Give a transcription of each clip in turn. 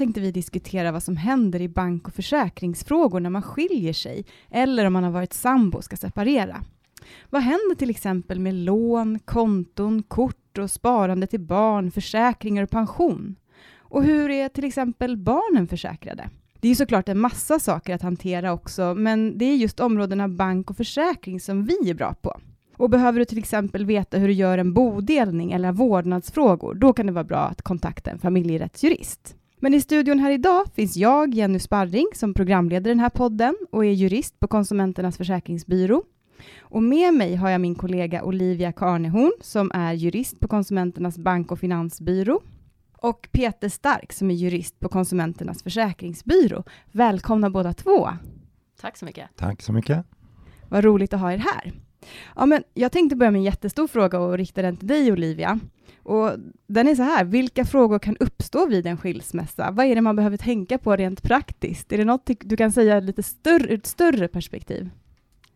tänkte vi diskutera vad som händer i bank och försäkringsfrågor när man skiljer sig eller om man har varit sambo och ska separera. Vad händer till exempel med lån, konton, kort och sparande till barn, försäkringar och pension? Och hur är till exempel barnen försäkrade? Det är såklart en massa saker att hantera också, men det är just områdena bank och försäkring som vi är bra på. Och behöver du till exempel veta hur du gör en bodelning eller vårdnadsfrågor, då kan det vara bra att kontakta en familjerättsjurist. Men i studion här idag finns jag, Jenny Sparring, som programleder den här podden och är jurist på Konsumenternas försäkringsbyrå. Och med mig har jag min kollega Olivia Karnehorn som är jurist på Konsumenternas bank och finansbyrå och Peter Stark som är jurist på Konsumenternas försäkringsbyrå. Välkomna båda två. Tack så mycket. Tack så mycket. Vad roligt att ha er här. Ja, men jag tänkte börja med en jättestor fråga och rikta den till dig Olivia. Och den är så här, vilka frågor kan uppstå vid en skilsmässa? Vad är det man behöver tänka på rent praktiskt? Är det något du kan säga lite större, ur ett större perspektiv?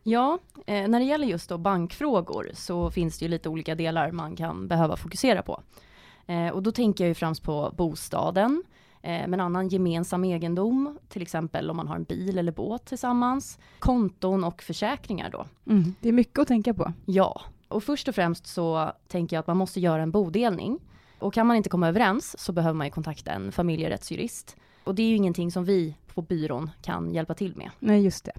Ja, eh, när det gäller just då bankfrågor så finns det ju lite olika delar man kan behöva fokusera på. Eh, och då tänker jag ju främst på bostaden, eh, men annan gemensam egendom, till exempel om man har en bil eller båt tillsammans, konton och försäkringar då. Mm, det är mycket att tänka på. Ja, och först och främst så tänker jag att man måste göra en bodelning. Och kan man inte komma överens så behöver man ju kontakta en familjerättsjurist. Och det är ju ingenting som vi på byrån kan hjälpa till med. Nej, just det.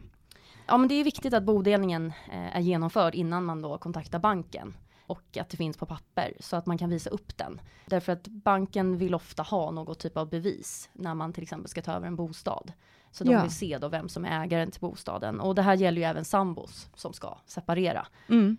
Ja, men det är viktigt att bodelningen eh, är genomförd innan man då kontaktar banken och att det finns på papper så att man kan visa upp den. Därför att banken vill ofta ha något typ av bevis när man till exempel ska ta över en bostad. Så de Ja. vill se då vem som är ägaren till bostaden. Och det här gäller ju även sambos som ska separera. Mm.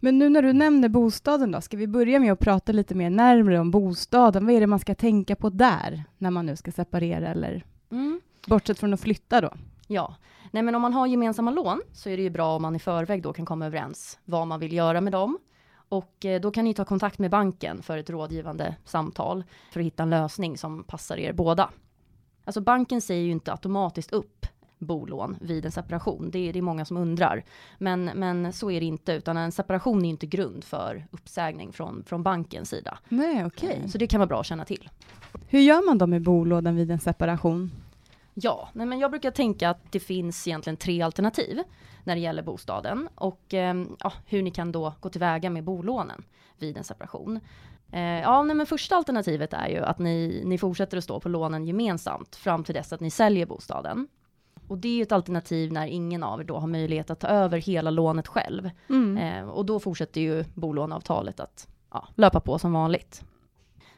Men nu när du nämner bostaden då, ska vi börja med att prata lite mer närmare om bostaden? Vad är det man ska tänka på där, när man nu ska separera eller Mm. bortsett från att flytta då? Ja, nej men om man har gemensamma lån så är det ju bra om man i förväg då kan komma överens vad man vill göra med dem. Och eh, då kan ni ta kontakt med banken för ett rådgivande samtal för att hitta en lösning som passar er båda. Alltså banken säger ju inte automatiskt upp bolån vid en separation. Det är, det är många som undrar. Men, men så är det inte, utan en separation är inte grund för uppsägning från, från bankens sida. Nej, okej. Så det kan vara bra att känna till. Hur gör man då med bolåden vid en separation? Ja, nej men jag brukar tänka att det finns egentligen tre alternativ när det gäller bostaden och eh, ja, hur ni kan då gå tillväga med bolånen vid en separation. Eh, ja, nej men första alternativet är ju att ni, ni fortsätter att stå på lånen gemensamt fram till dess att ni säljer bostaden. Och det är ju ett alternativ när ingen av er då har möjlighet att ta över hela lånet själv. Mm. Eh, och då fortsätter ju bolåneavtalet att ja, löpa på som vanligt.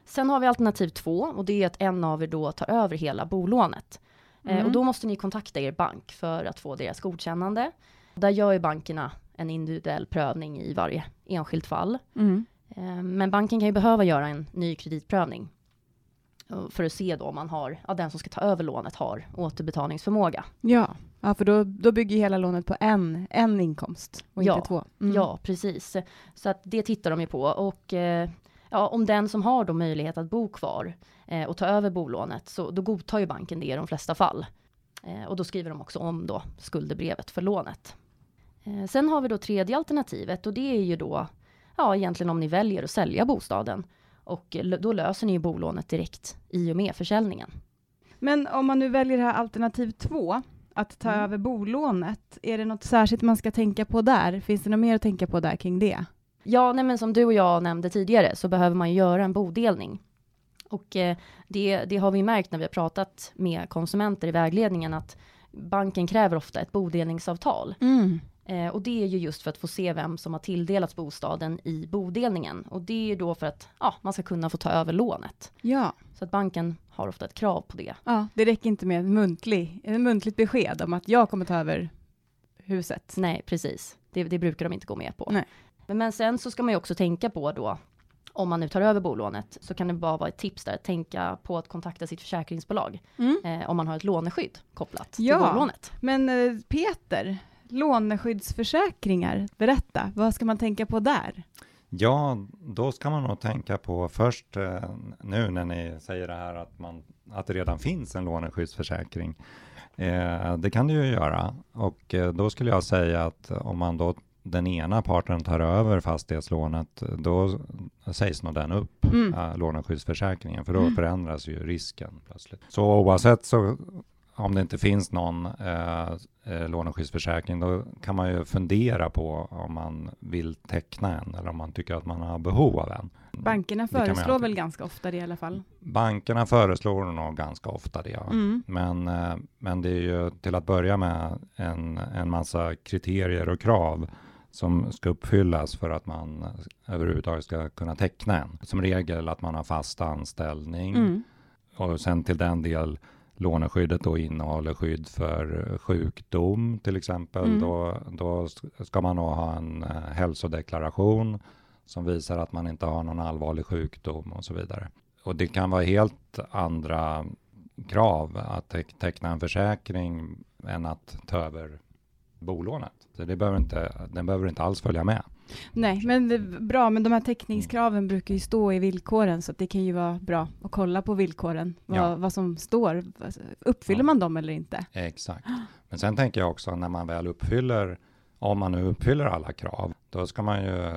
Sen har vi alternativ två och det är att en av er då tar över hela bolånet. Eh, Mm. och då måste ni kontakta er bank för att få deras godkännande. Där gör ju bankerna en individuell prövning i varje enskilt fall. Mm. Eh, men banken kan ju behöva göra en ny kreditprövning. eh, För att se då om man har, ja, den som ska ta över lånet har återbetalningsförmåga. Ja. ja, för då, då bygger hela lånet på en, en inkomst och Ja, inte två. Mm. Ja, precis. Så att det tittar de ju på. Och eh, ja, om den som har då möjlighet att bo kvar eh, och ta över bolånet, så då godtar ju banken det i de flesta fall. Eh, och då skriver de också om då skuldebrevet för lånet. Eh, sen har vi då tredje alternativet och det är ju då, ja egentligen om ni väljer att sälja bostaden. Och l- då löser ni ju bolånet direkt i och med försäljningen. Men om man nu väljer det här alternativ två, att ta Mm. över bolånet, är det något särskilt man ska tänka på där? Finns det något mer att tänka på där kring det? Ja, nej men som du och jag nämnde tidigare så behöver man ju göra en bodelning. Och eh, det, det har vi märkt när vi har pratat med konsumenter i vägledningen att banken kräver ofta ett bodelningsavtal. Eh, och det är ju just för att få se vem som har tilldelats bostaden i bodelningen. Och det är ju då för att ja, man ska kunna få ta över lånet. Ja. Så att banken har ofta ett krav på det. ja, det räcker inte med en muntlig, en muntligt besked om att jag kommer ta över huset. Nej, precis. Det, det brukar de inte gå med på. Nej. Men, sen så ska man ju också tänka på då, om man nu tar över bolånet, så kan det bara vara ett tips där, att tänka på att kontakta sitt försäkringsbolag, Mm. eh, om man har ett låneskydd kopplat Ja. till bolånet. Men eh, Peter, låneskyddsförsäkringar, berätta, vad ska man tänka på där? Ja, då ska man nog tänka på först eh, nu när ni säger det här att, man, att det redan finns en låneskyddsförsäkring. Eh, det kan det ju göra och eh, då skulle jag säga att om man då den ena parten tar över fastighetslånet, då sägs nog den upp. Mm. äh, låneskyddsförsäkringen, för då Mm. förändras ju risken plötsligt. Så oavsett så om det inte finns någon eh, eh, låneskyddsförsäkring, då kan man ju fundera på om man vill teckna en eller om man tycker att man har behov av en. Bankerna föreslår väl ganska ofta det i alla fall. Bankerna föreslår nog ganska ofta det. Ja. Mm. Men, eh, men det är ju till att börja med en, en massa kriterier och krav som ska uppfyllas för att man överhuvudtaget ska kunna teckna en. Som regel att man har fast anställning Mm. och sen till den del låneskyddet då innehåller skydd för sjukdom till exempel. Mm. Då, då ska man nog ha en eh, hälsodeklaration som visar att man inte har någon allvarlig sjukdom och så vidare. Och det kan vara helt andra krav att te- teckna en försäkring än att ta över bolånet. Så det behöver inte, den behöver inte alls följa med. Nej, men bra, men de här täckningskraven brukar ju stå i villkoren, så att det kan ju vara bra att kolla på villkoren, vad, Ja. vad som står. Uppfyller Ja. man dem eller inte? Exakt. Men sen tänker jag också när man väl uppfyller, om man nu uppfyller alla krav, då ska man ju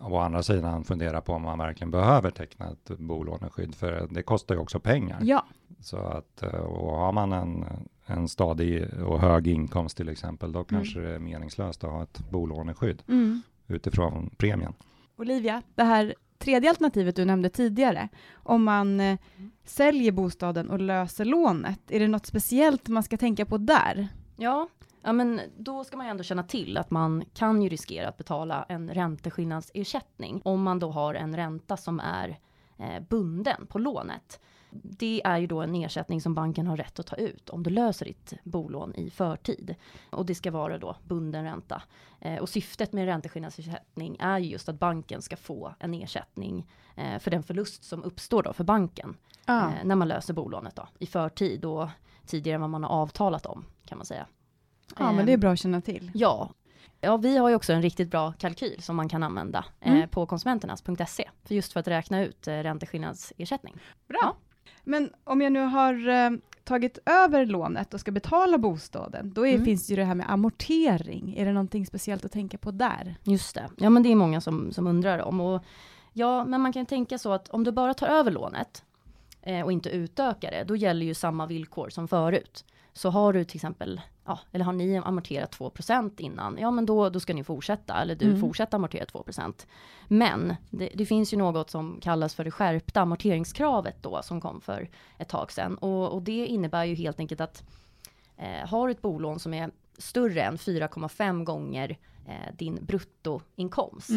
å andra sidan fundera på om man verkligen behöver teckna ett bolåneskydd, för det kostar ju också pengar. Ja, Så att, och har man en, en stadig och hög inkomst till exempel, då kanske det är meningslöst att ha ett bolåneskydd mm. utifrån premien. Olivia, det här tredje alternativet du nämnde tidigare, om man eh, säljer bostaden och löser lånet, är det något speciellt man ska tänka på där? Ja, ja, men då ska man ju ändå känna till att man kan ju riskera att betala en ränteskillnadsersättning om man då har en ränta som är eh, bunden på lånet. Det är ju då en ersättning som banken har rätt att ta ut om du löser ditt bolån i förtid. Och det ska vara då bunden ränta. Eh, och syftet med ränteskillnadsersättning är ju just att banken ska få en ersättning eh, för den förlust som uppstår då för banken Ja. eh, när man löser bolånet då i förtid och tidigare än vad man har avtalat om kan man säga. ja, men det är bra att känna till. Ja. Ja, vi har ju också en riktigt bra kalkyl som man kan använda Mm. eh, på konsumenternas.se. För just för att räkna ut eh, ränteskillnadsersättning. Bra. Men om jag nu har eh, tagit över lånet och ska betala bostaden, då är, Mm. finns ju det här med amortering. Är det någonting speciellt att tänka på där? Just det. Ja, men det är många som, som undrar om. Och, ja, men man kan tänka så att om du bara tar över lånet eh, och inte utökar det, då gäller ju samma villkor som förut. Så har du till exempel, ja, eller har ni amorterat 2% innan, ja men då, då ska ni fortsätta, eller du Mm. fortsätter amortera 2% Men det, det finns ju något som kallas för det skärpta amorteringskravet då, som kom för ett tag sedan. Och, och det innebär ju helt enkelt att eh, har du ett bolån som är större än 4,5 gånger eh, din bruttoinkomst,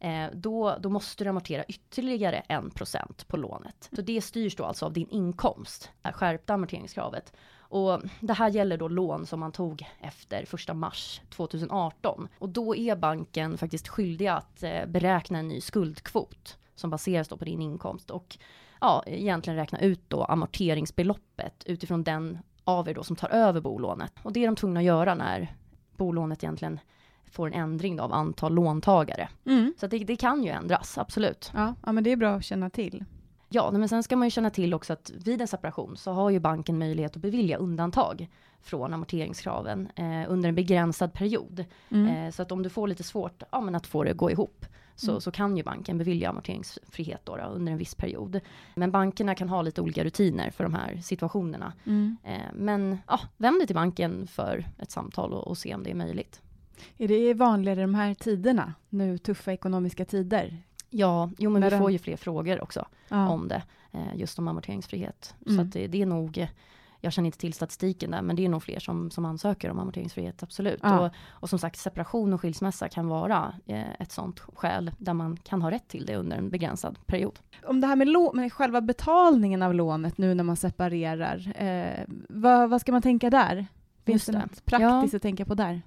eh, då, då måste du amortera ytterligare 1% på lånet. Så det styrs då alltså av din inkomst, det skärpta amorteringskravet. Och det här gäller då lån som man tog efter 1 mars 2018. Och då är banken faktiskt skyldig att eh, beräkna en ny skuldkvot som baseras då på din inkomst och ja, egentligen räkna ut då amorteringsbeloppet utifrån den av er då som tar över bolånet. Och det är de tvungna att göra när bolånet egentligen får en ändring av antal låntagare. Mm. Så det, det kan ju ändras, absolut. Ja, ja, men det är bra att känna till. Ja, men sen ska man ju känna till också att vid en separation så har ju banken möjlighet att bevilja undantag från amorteringskraven eh, under en begränsad period. Mm. Eh, så att om du får lite svårt ja, men att få det att gå ihop så, Mm. så kan ju banken bevilja amorteringsfrihet då, då, under en viss period. Men bankerna kan ha lite olika rutiner för de här situationerna. Mm. Eh, men ja, vänd dig till banken för ett samtal och, och se om det är möjligt. Är det vanligare de här tiderna, nu tuffa ekonomiska tider? Ja, jo men När vi den- får ju fler frågor också Ja. om det, eh, just om amorteringsfrihet. Mm. Så att det, det är nog, jag känner inte till statistiken där, men det är nog fler som, som ansöker om amorteringsfrihet, absolut. Ja. Och, och som sagt, separation och skilsmässa kan vara eh, ett sånt skäl där man kan ha rätt till det under en begränsad period. Om det här med, lå- med själva betalningen av lånet nu när man separerar, eh, vad, vad ska man tänka där? Finns det det. något praktiskt att tänka på där?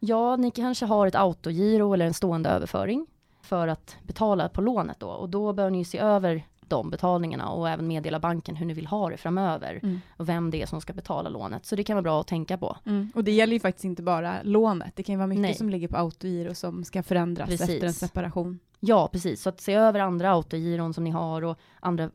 Ja, ni kanske har ett autogiro eller en stående överföring för att betala på lånet då. Och då bör ni se över de betalningarna och även meddela banken hur ni vill ha det framöver. Mm. Och vem det är som ska betala lånet. Så det kan vara bra att tänka på. Och det gäller ju faktiskt inte bara lånet, det kan ju vara mycket Nej. som ligger på autogiro som ska förändras Precis. efter en separation. Ja, precis. Så att se över andra autogiron som ni har och andra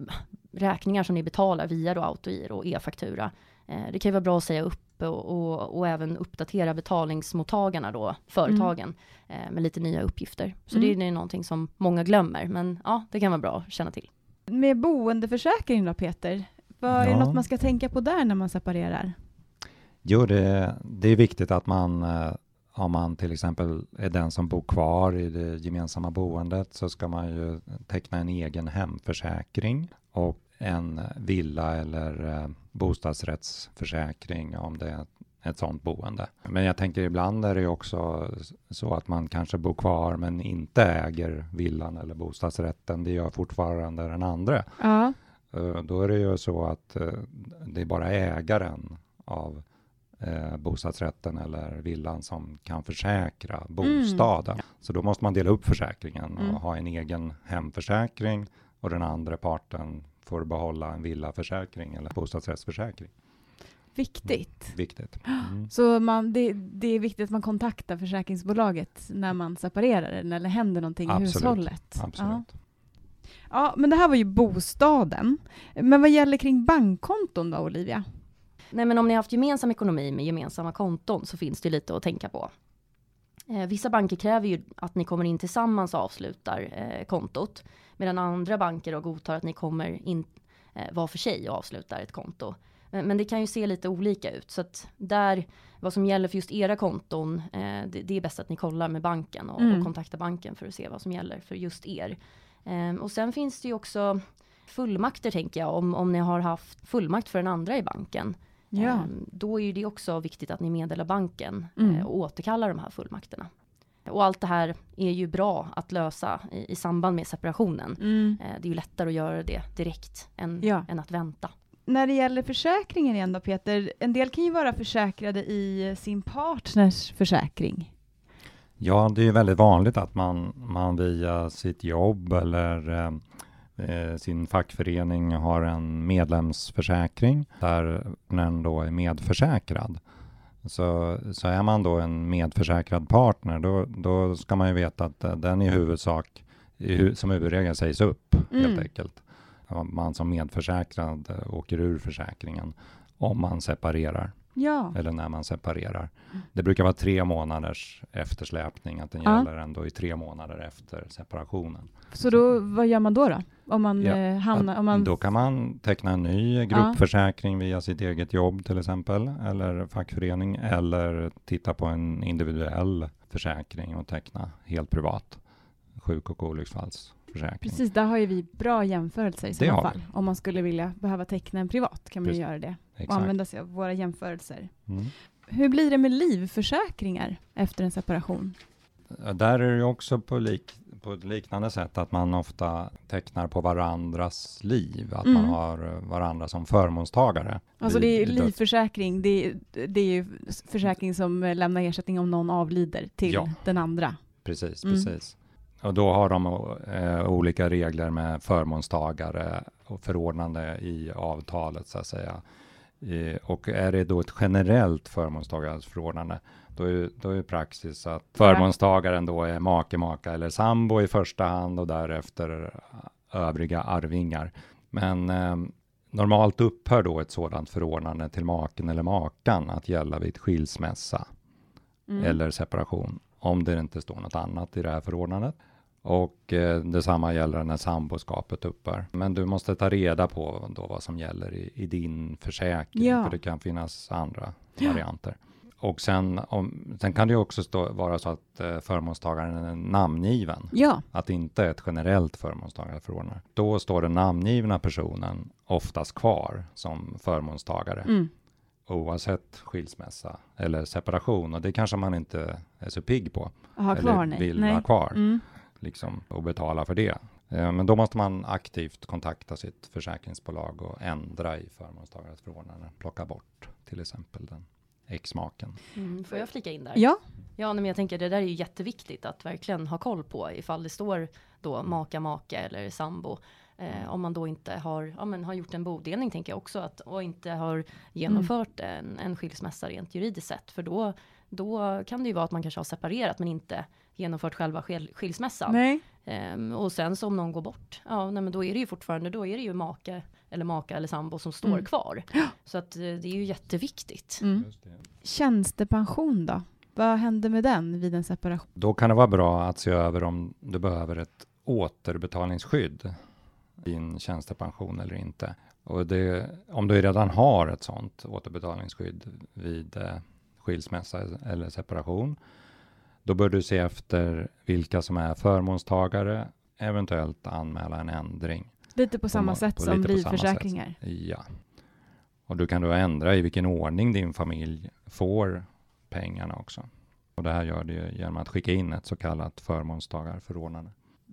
räkningar som ni betalar via då autogiro och e-faktura. Eh, det kan ju vara bra att säga upp och, och, och även uppdatera betalningsmottagarna då, företagen, eh, med lite nya uppgifter. Så Mm. det är ju någonting som många glömmer, men ja, det kan vara bra att känna till. Med boendeförsäkring då Peter, vad är det Ja. något man ska tänka på där när man separerar? Jo, det, det är viktigt att man, eh, om man till exempel är den som bor kvar i det gemensamma boendet, så ska man ju teckna en egen hemförsäkring och en villa eller eh, bostadsrättsförsäkring om det är ett sådant boende. Men jag tänker ibland är det ju också så att man kanske bor kvar men inte äger villan eller bostadsrätten. Det gör fortfarande den andra. Ja. Eh, Då är det ju så att eh, det är bara ägaren av eh, bostadsrätten eller villan som kan försäkra bostaden. Så då måste man dela upp försäkringen Mm. och ha en egen hemförsäkring och den andra parten får behålla en villaförsäkring eller bostadsrättsförsäkring. Viktigt. Viktigt. Mm. Så man, det, det är viktigt att man kontaktar försäkringsbolaget när man separerar eller händer någonting i Absolut. hushållet. Ja. Absolut. ja, men det här var ju bostaden. Men vad gäller kring bankkonton då, Olivia? Nej men om ni har haft gemensam ekonomi med gemensamma konton så finns det lite att tänka på. Eh, vissa banker kräver ju att ni kommer in tillsammans och avslutar eh, kontot. Medan andra banker då godtar att ni kommer in eh, var för sig och avslutar ett konto. Men, men det kan ju se lite olika ut. Så att där, vad som gäller för just era konton, eh, det, det är bäst att ni kollar med banken och, Mm. och kontaktar banken för att se vad som gäller för just er. Eh, och sen finns det ju också fullmakter tänker jag, om, om ni har haft fullmakt för den andra i banken. Ja. Ehm, Då är ju det också viktigt att ni meddelar banken Mm. eh, och återkallar de här fullmakterna. Och allt det här är ju bra att lösa i, i samband med separationen. Mm. Eh, Det är ju lättare att göra det direkt än, Ja. än att vänta. När det gäller försäkringen igen då Peter, en del kan ju vara försäkrade i sin partners försäkring. Ja, det är ju väldigt vanligt att man, man via sitt jobb eller eh, eh, sin fackförening har en medlemsförsäkring där den då är medförsäkrad. Så, så är man då en medförsäkrad partner, då, då ska man ju veta att eh, den i huvudsak i som huvudregel sägs upp helt Mm. enkelt. Om Man som medförsäkrad eh, åker ur försäkringen om man separerar Ja. eller när man separerar. Det brukar vara tre månaders eftersläpning, att den Ja. gäller ändå i tre månader efter separationen. Så då, vad gör man då? då? Om man Ja, eh, hamnar... Om man, Då kan man teckna en ny gruppförsäkring via sitt eget jobb till exempel, eller fackförening, eller titta på en individuell försäkring och teckna helt privat sjuk och olycksfallsförsäkring. Precis, där har ju vi bra jämförelser i sådana har vi. fall. Om man skulle vilja behöva teckna en privat kan man ju göra det och Exakt. använda sig av våra jämförelser. Mm. Hur blir det med livförsäkringar efter en separation? Där är det ju också på, lik, på ett liknande sätt att man ofta tecknar på varandras liv, att man Mm. har eh, varandra som förmånstagare. Alltså det är livförsäkring, det är, det är ju försäkring som eh, lämnar ersättning om någon avlider till Ja. den andra. Precis, Mm. precis. Och då har de eh, olika regler med förmånstagare och förordnande i avtalet så att säga. I, och är det då ett generellt förmånstagarsförordnande, då är, då är praxis att förmånstagaren då är make, maka eller sambo i första hand och därefter övriga arvingar. Men eh, normalt upphör då ett sådant förordnande till maken eller makan att gälla vid skilsmässa Mm. eller separation, om det inte står något annat i det här förordnandet. Och eh, detsamma gäller när samboskapet upphör. Men du måste ta reda på då vad som gäller i, i din försäkring, Ja. för det kan finnas andra varianter. Och sen, om, sen kan det ju också stå, vara så att eh, förmånstagaren är namngiven, Ja, att det inte är ett generellt förmånstagarförordnande. Då står den namngivna personen oftast kvar som förmånstagare mm. Oavsett skilsmässa eller separation och det kanske man inte är så pigg på ha eller kvar nej. vill nej. ha kvar Mm. liksom, och betala för det. Eh, Men då måste man aktivt kontakta sitt försäkringsbolag och ändra i förmånstagarens förordnande, plocka bort till exempel den exmaken. Mm, får jag flika in där? Ja, Ja, men jag tänker det där är ju jätteviktigt att verkligen ha koll på ifall det står då maka, maka eller sambo. Eh, om man då inte har, ja, men har gjort en bodelning tänker jag också att, och inte har genomfört en, en skilsmässa rent juridiskt sett. För då, då kan det ju vara att man kanske har separerat men inte genomfört själva skil, skilsmässan. nej. Ehm, och sen så om någon går bort, ja nej, men då är det ju fortfarande, då är det ju make eller maka eller sambo som står Mm. kvar. Så att eh, det är ju jätteviktigt. Mm. Tjänstepension då? Vad händer med den vid en separation? Då kan det vara bra att se över om du behöver ett återbetalningsskydd din tjänstepension eller inte. Och det, om du redan har ett sådant återbetalningsskydd vid eh, skilsmässa eller separation, då bör du se efter vilka som är förmånstagare, eventuellt anmäla en ändring. Lite på samma på, sätt på som livförsäkringar. Ja. Och du kan då ändra i vilken ordning din familj får pengarna också. Och det här gör du genom att skicka in ett så kallat förmånstagarförordnande.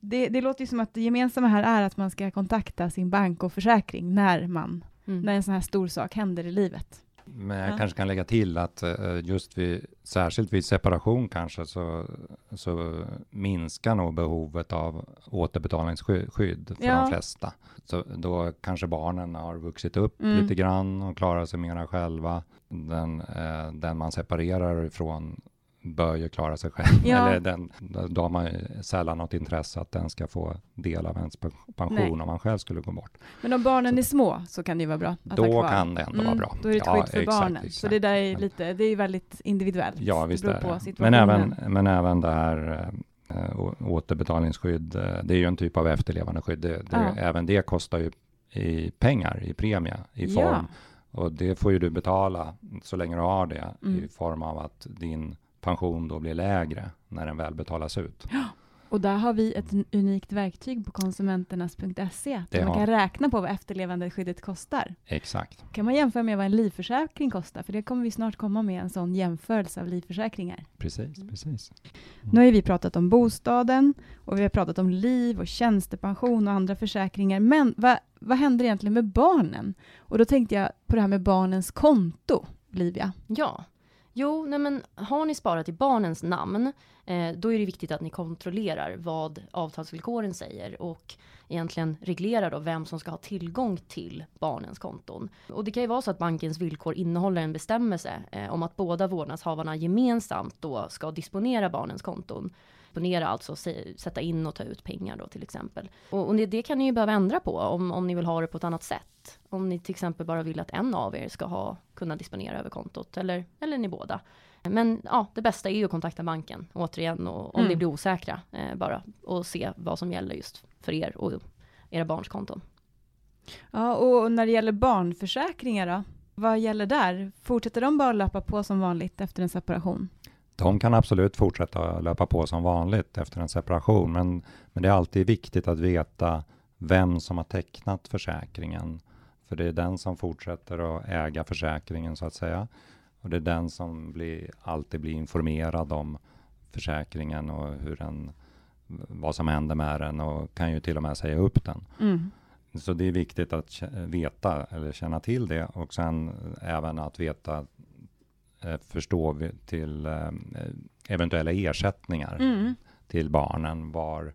Det, det låter ju som att det gemensamma här är att man ska kontakta sin bank och försäkring när, man, Mm. när en sån här stor sak händer i livet. Men jag Ja. kanske kan lägga till att eh, just vid, särskilt vid separation kanske så, så minskar nog behovet av återbetalningsskydd för Ja. de flesta. Så då kanske barnen har vuxit upp Mm. lite grann och klarar sig mera själva. Den, eh, den man separerar ifrån bör ju klara sig själv. Ja. Eller den, då har man ju sällan något intresse att den ska få del av ens pe- pension Nej. om man själv skulle gå bort. Men om barnen Så- är små så kan det ju vara bra att ha Då kvar. kan det ändå vara Mm, bra. Då är det ett Ja, skydd för exakt, barnen. Så exakt. det där är lite, det är väldigt individuellt. Ja, visst det beror på. Men även, men även det här äh, återbetalningsskydd, äh, det är ju en typ av efterlevandeskydd. Det, det, Ja. Även det kostar ju i pengar, i premie, i Ja. form. Och det får ju du betala så länge du har det Mm. i form av att din pension då blir lägre när den väl betalas ut. Och där har vi ett n- unikt verktyg på konsumenternas.se Det där man har kan räkna på vad efterlevandeskyddet kostar. Exakt. kan man jämföra med vad en livförsäkring kostar? För det kommer vi snart komma med en sån jämförelse av livförsäkringar. Precis, Mm. precis. Nu har vi pratat om bostaden och vi har pratat om liv och tjänstepension och andra försäkringar. Men vad, vad händer egentligen med barnen? Och då tänkte jag på det här med barnens konto, Livia. Ja. Jo, nej men har ni sparat i barnens namn, eh, då är det viktigt att ni kontrollerar vad avtalsvillkoren säger och egentligen reglerar då vem som ska ha tillgång till barnens konton. Och det kan ju vara så att bankens villkor innehåller en bestämmelse eh, om att båda vårdnadshavarna gemensamt då ska disponera barnens konton. Disponera alltså, sätta in och ta ut pengar då till exempel. Och, och det, det kan ni ju behöva ändra på om, om ni vill ha det på ett annat sätt. Om ni till exempel bara vill att en av er ska ha, kunna disponera över kontot eller, eller ni båda. Men ja, det bästa är ju att kontakta banken återigen och om Mm. ni blir osäkra eh, bara och se vad som gäller just för er och era barns konton. Ja, och när det gäller barnförsäkringar då? Vad gäller där? Fortsätter de bara löpa på som vanligt efter en separation? De kan absolut fortsätta löpa på som vanligt efter en separation, men, men det är alltid viktigt att veta vem som har tecknat försäkringen. För det är den som fortsätter att äga försäkringen så att säga. Och det är den som blir, alltid blir informerad om försäkringen och hur den, vad som händer med den och kan ju till och med säga upp den. Mm. Så det är viktigt att veta eller känna till det och sen även att veta, eh, förstå vi- till eh, eventuella ersättningar Mm. till barnen, var,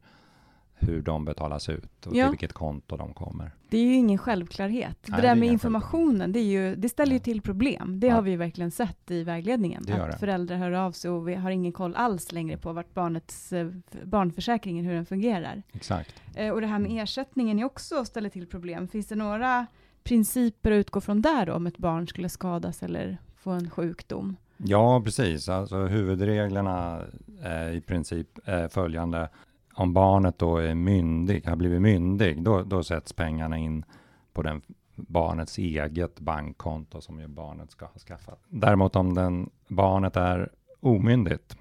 hur de betalas ut och Ja. till vilket konto de kommer. Det är ju ingen självklarhet. Nej, det det där är med informationen, det, ju, det ställer ju till problem. Det Ja. har vi ju verkligen sett i vägledningen. Det att det. föräldrar hör av sig och vi har ingen koll alls längre på vart barnets eh, barnförsäkringen, hur den fungerar. Exakt. Eh, och det här med ersättningen är också ställer till problem. Finns det några principer att utgå från där då, om ett barn skulle skadas eller få en sjukdom? Ja, precis. Alltså, huvudreglerna är i princip är följande. Om barnet då är myndig, har blivit myndig, då, då sätts pengarna in på den barnets eget bankkonto som ju barnet ska ha skaffat. Däremot om den, barnet är omyndigt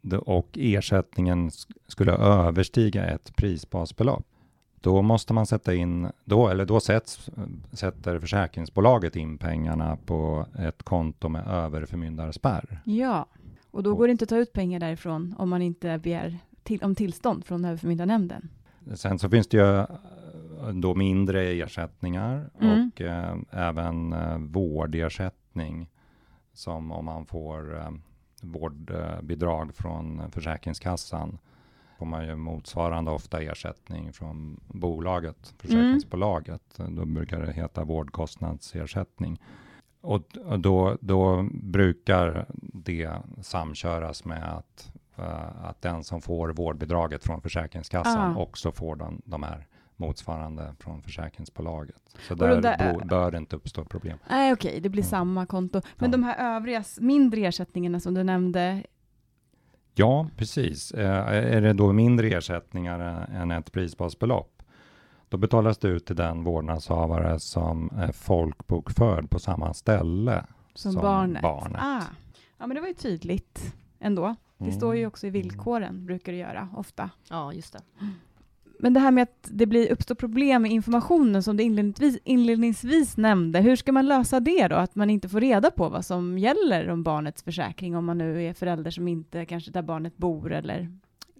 då- och ersättningen sk- skulle överstiga ett prisbasbelopp, då måste man sätta in, då, eller då sätts, sätter försäkringsbolaget in pengarna på ett konto med överförmyndarspärr. Ja, och då går det inte att ta ut pengar därifrån om man inte begär till, om tillstånd från överförmyndarnämnden. Sen så finns det ju eh, då mindre ersättningar Mm. och eh, även eh, vårdersättning som om man får eh, vårdbidrag från Försäkringskassan får man ju motsvarande ofta ersättning från bolaget, försäkringsbolaget. Då brukar det heta vårdkostnadsersättning. Och, och då, då brukar det samköras med att, eh, att den som får vårdbidraget från Försäkringskassan Ah. också får de, de här motsvarande från försäkringsbolaget. Så där, där- bo, bör det inte uppstå problem. Nej, okej, det blir Mm. samma konto. Men Ja. de här övriga mindre ersättningarna som du nämnde, Ja, precis. Eh, är det då mindre ersättningar än ett prisbasbelopp, Då betalas det ut till den vårdnadshavare som är folkbokförd på samma ställe Som, som barnet. barnet. Ah. Ja, men det var ju tydligt ändå. Det Mm. står ju också i villkoren, brukar det göra ofta. Ja, just det. Men det här med att det blir, uppstår problem med informationen som du inledningsvis, inledningsvis nämnde, hur ska man lösa det då? Att man inte får reda på vad som gäller om barnets försäkring, om man nu är förälder som inte kanske där barnet bor eller.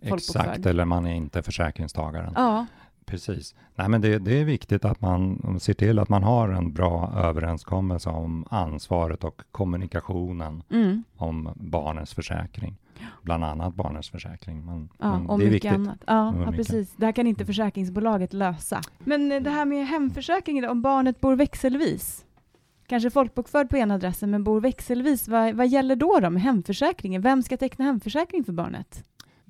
Exakt, eller man är inte försäkringstagaren. Ja, Precis. Nej, men det, det är viktigt att man ser till att man har en bra överenskommelse om ansvaret och kommunikationen mm. om barnens försäkring. Bland annat barnens försäkring. Men, ja men och det är mycket viktigt. annat. Ja, ja, precis. Det här kan inte försäkringsbolaget lösa. Men eh, det här med hemförsäkringen, om barnet bor växelvis, kanske folkbokförd på ena adressen men bor växelvis, vad, vad gäller då, då med hemförsäkringen? Vem ska teckna hemförsäkring för barnet?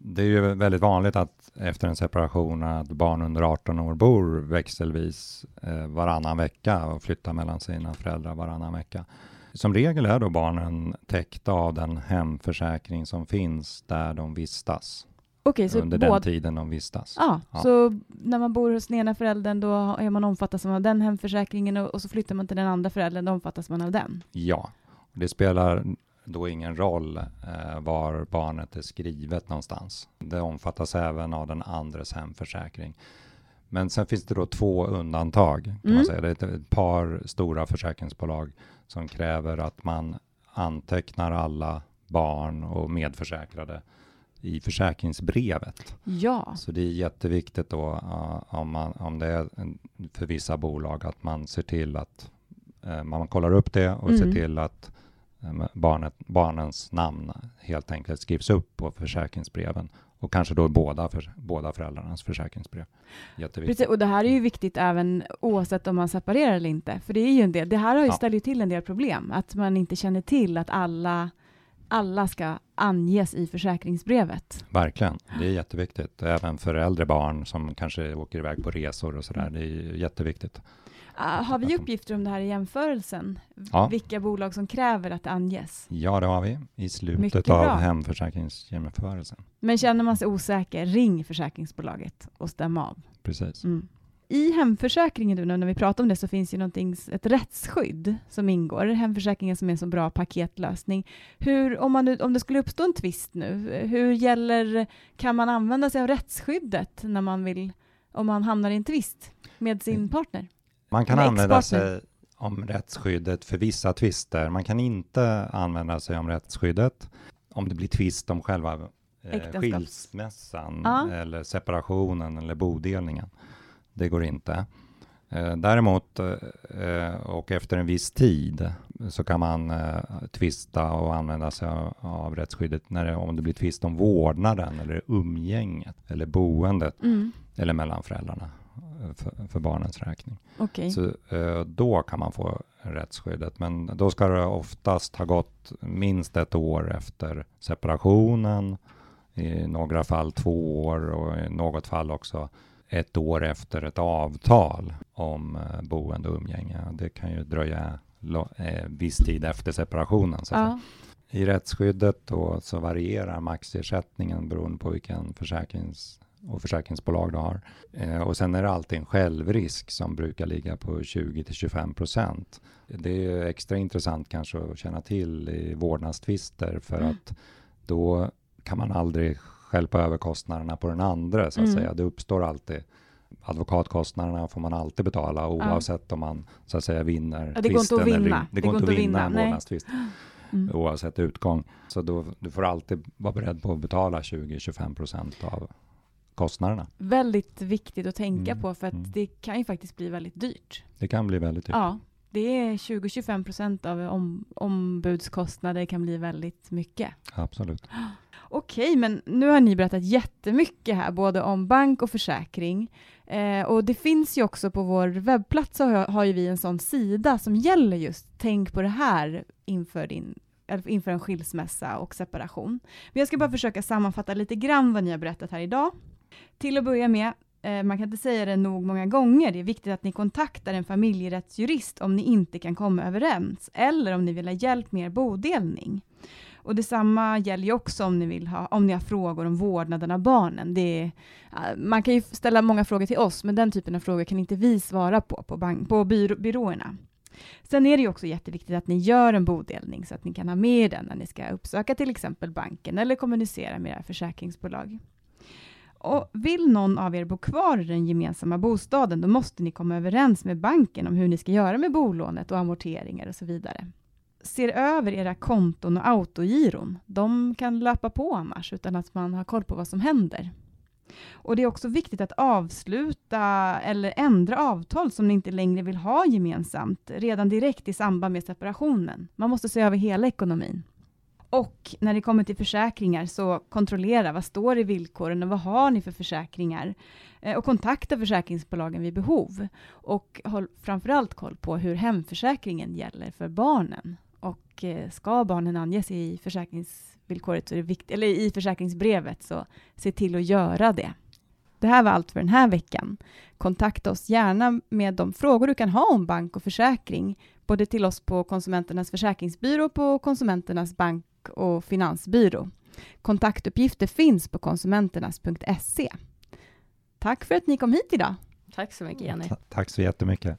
Det är ju väldigt vanligt att efter en separation att barn under 18 år bor växelvis eh, varannan vecka och flyttar mellan sina föräldrar varannan vecka. Som regel är då barnen täckta av den hemförsäkring som finns där de vistas, så under den tiden de vistas. Ja, Ja. så när man bor hos den ena föräldern då är man omfattas av den hemförsäkringen och, och så flyttar man till den andra föräldern, då omfattas man av den. Ja, det spelar då ingen roll eh, var barnet är skrivet någonstans. Det omfattas även av den andres hemförsäkring. Men sen finns det då två undantag. Kan Mm. man säga. Det är ett, ett par stora försäkringsbolag som kräver att man antecknar alla barn och medförsäkrade i försäkringsbrevet. Ja, Så det är jätteviktigt då uh, om, man, om det är för vissa bolag att man ser till att uh, man kollar upp det och ser Mm. till att barnet, barnens namn helt enkelt skrivs upp på försäkringsbreven och kanske då båda, för, båda föräldrarnas försäkringsbrev. Jätteviktigt. precis. Och det här är ju viktigt även oavsett om man separerar eller inte. För det är ju en del, det här har ju Ja. ställer ju till en del problem. Att man inte känner till att alla, alla ska anges i försäkringsbrevet. Verkligen, det är jätteviktigt. Även för äldre barn som kanske åker iväg på resor och sådär. Det är jätteviktigt. Ah, har vi uppgifter om det här i jämförelsen? Ja. Vilka bolag som kräver att det anges? Ja, det har vi i slutet Mycket av bra. hemförsäkringsjämförelsen. Men känner man sig osäker, ring försäkringsbolaget och stäm av. Precis. Mm. I hemförsäkringen, nu när vi pratar om det, så finns ju någonting, ett rättsskydd som ingår. Hemförsäkringen som är en så bra paketlösning. Hur, om, man, om det skulle uppstå en tvist nu, hur gäller, kan man använda sig av rättsskyddet när man vill, om man hamnar i en tvist med sin partner? Man kan använda sig om rättsskyddet för vissa tvister. Man kan inte använda sig om rättsskyddet om det blir tvist om själva eh, skilsmässan Ja. eller separationen eller bodelningen. Det går inte. Eh, däremot, eh, och efter en viss tid, så kan man eh, tvista och använda sig av, av rättsskyddet när det, om det blir tvist om vårdnaden eller umgänget eller boendet Mm. eller mellan föräldrarna för, för barnens räkning. Okej. Så eh, då kan man få rättsskyddet, men då ska det oftast ha gått minst ett år efter separationen, i några fall två år och i något fall också ett år efter ett avtal om eh, boende och umgänge. Det kan ju dröja eh, viss tid efter separationen. Så. Ja. I rättsskyddet då så varierar maxersättningen beroende på vilken försäkrings och försäkringsbolag du har. Eh, och sen är det alltid en självrisk som brukar ligga på 20 till 25 procent. Det är extra intressant kanske att känna till i vårdnadstvister för Mm. att då kan man aldrig stjälpa över kostnaderna på den andra så att Mm. säga. Det uppstår alltid Advokatkostnaderna får man alltid betala oavsett om man så att säga vinner Ja, det går inte tvisten eller vinna. in- Det, går inte att vinna en vårdnadstvist Mm. oavsett utgång. Så då, du får alltid vara beredd på att betala 20-25 procent av kostnaderna. Väldigt viktigt att tänka Mm. på för att Mm. det kan ju faktiskt bli väldigt dyrt. Det kan bli väldigt dyrt. Ja, det är 20-25 procent av om, ombudskostnader kan bli väldigt mycket. Absolut. Okej, men nu har ni berättat jättemycket här, både om bank och försäkring. Eh, och det finns ju också på vår webbplats så har, har ju vi en sån sida som gäller just tänk på det här inför, din, inför en skilsmässa och separation. Men jag ska bara försöka sammanfatta lite grann vad ni har berättat här idag. Till att börja med, eh, man kan inte säga det nog många gånger, det är viktigt att ni kontaktar en familjerättsjurist om ni inte kan komma överens, eller om ni vill ha hjälp med er bodelning. Och detsamma gäller ju också om ni, vill ha, om ni har frågor om vårdnaden av barnen. Det är, man kan ju ställa många frågor till oss, men den typen av frågor kan inte vi svara på på, bank, på byrå, byråerna. Sen är det ju också jätteviktigt att ni gör en bodelning så att ni kan ha med den när ni ska uppsöka till exempel banken eller kommunicera med era försäkringsbolag. Och vill någon av er bo kvar i den gemensamma bostaden, då måste ni komma överens med banken om hur ni ska göra med bolånet och amorteringar och så vidare. Ser över era konton och autogiron. De kan löpa på annars utan att man har koll på vad som händer. Och Det är också viktigt att avsluta eller ändra avtal som ni inte längre vill ha gemensamt redan direkt i samband med separationen. Man måste se över hela ekonomin. Och när det kommer till försäkringar så kontrollera vad står i villkoren och vad har ni för försäkringar? Eh, och kontakta försäkringsbolagen vid behov. Och håll framförallt koll på hur hemförsäkringen gäller för barnen. Och eh, ska barnen anges i försäkringsvillkoret, så är det vikt, eller i försäkringsbrevet, så se till att göra det. Det här var allt för den här veckan. Kontakta oss gärna med de frågor du kan ha om bank och försäkring, både till oss på Konsumenternas försäkringsbyrå och på Konsumenternas bank och finansbyrå. Kontaktuppgifter finns på konsumenternas.se. Tack för att ni kom hit idag. Tack så mycket Jenny. Tack så jättemycket.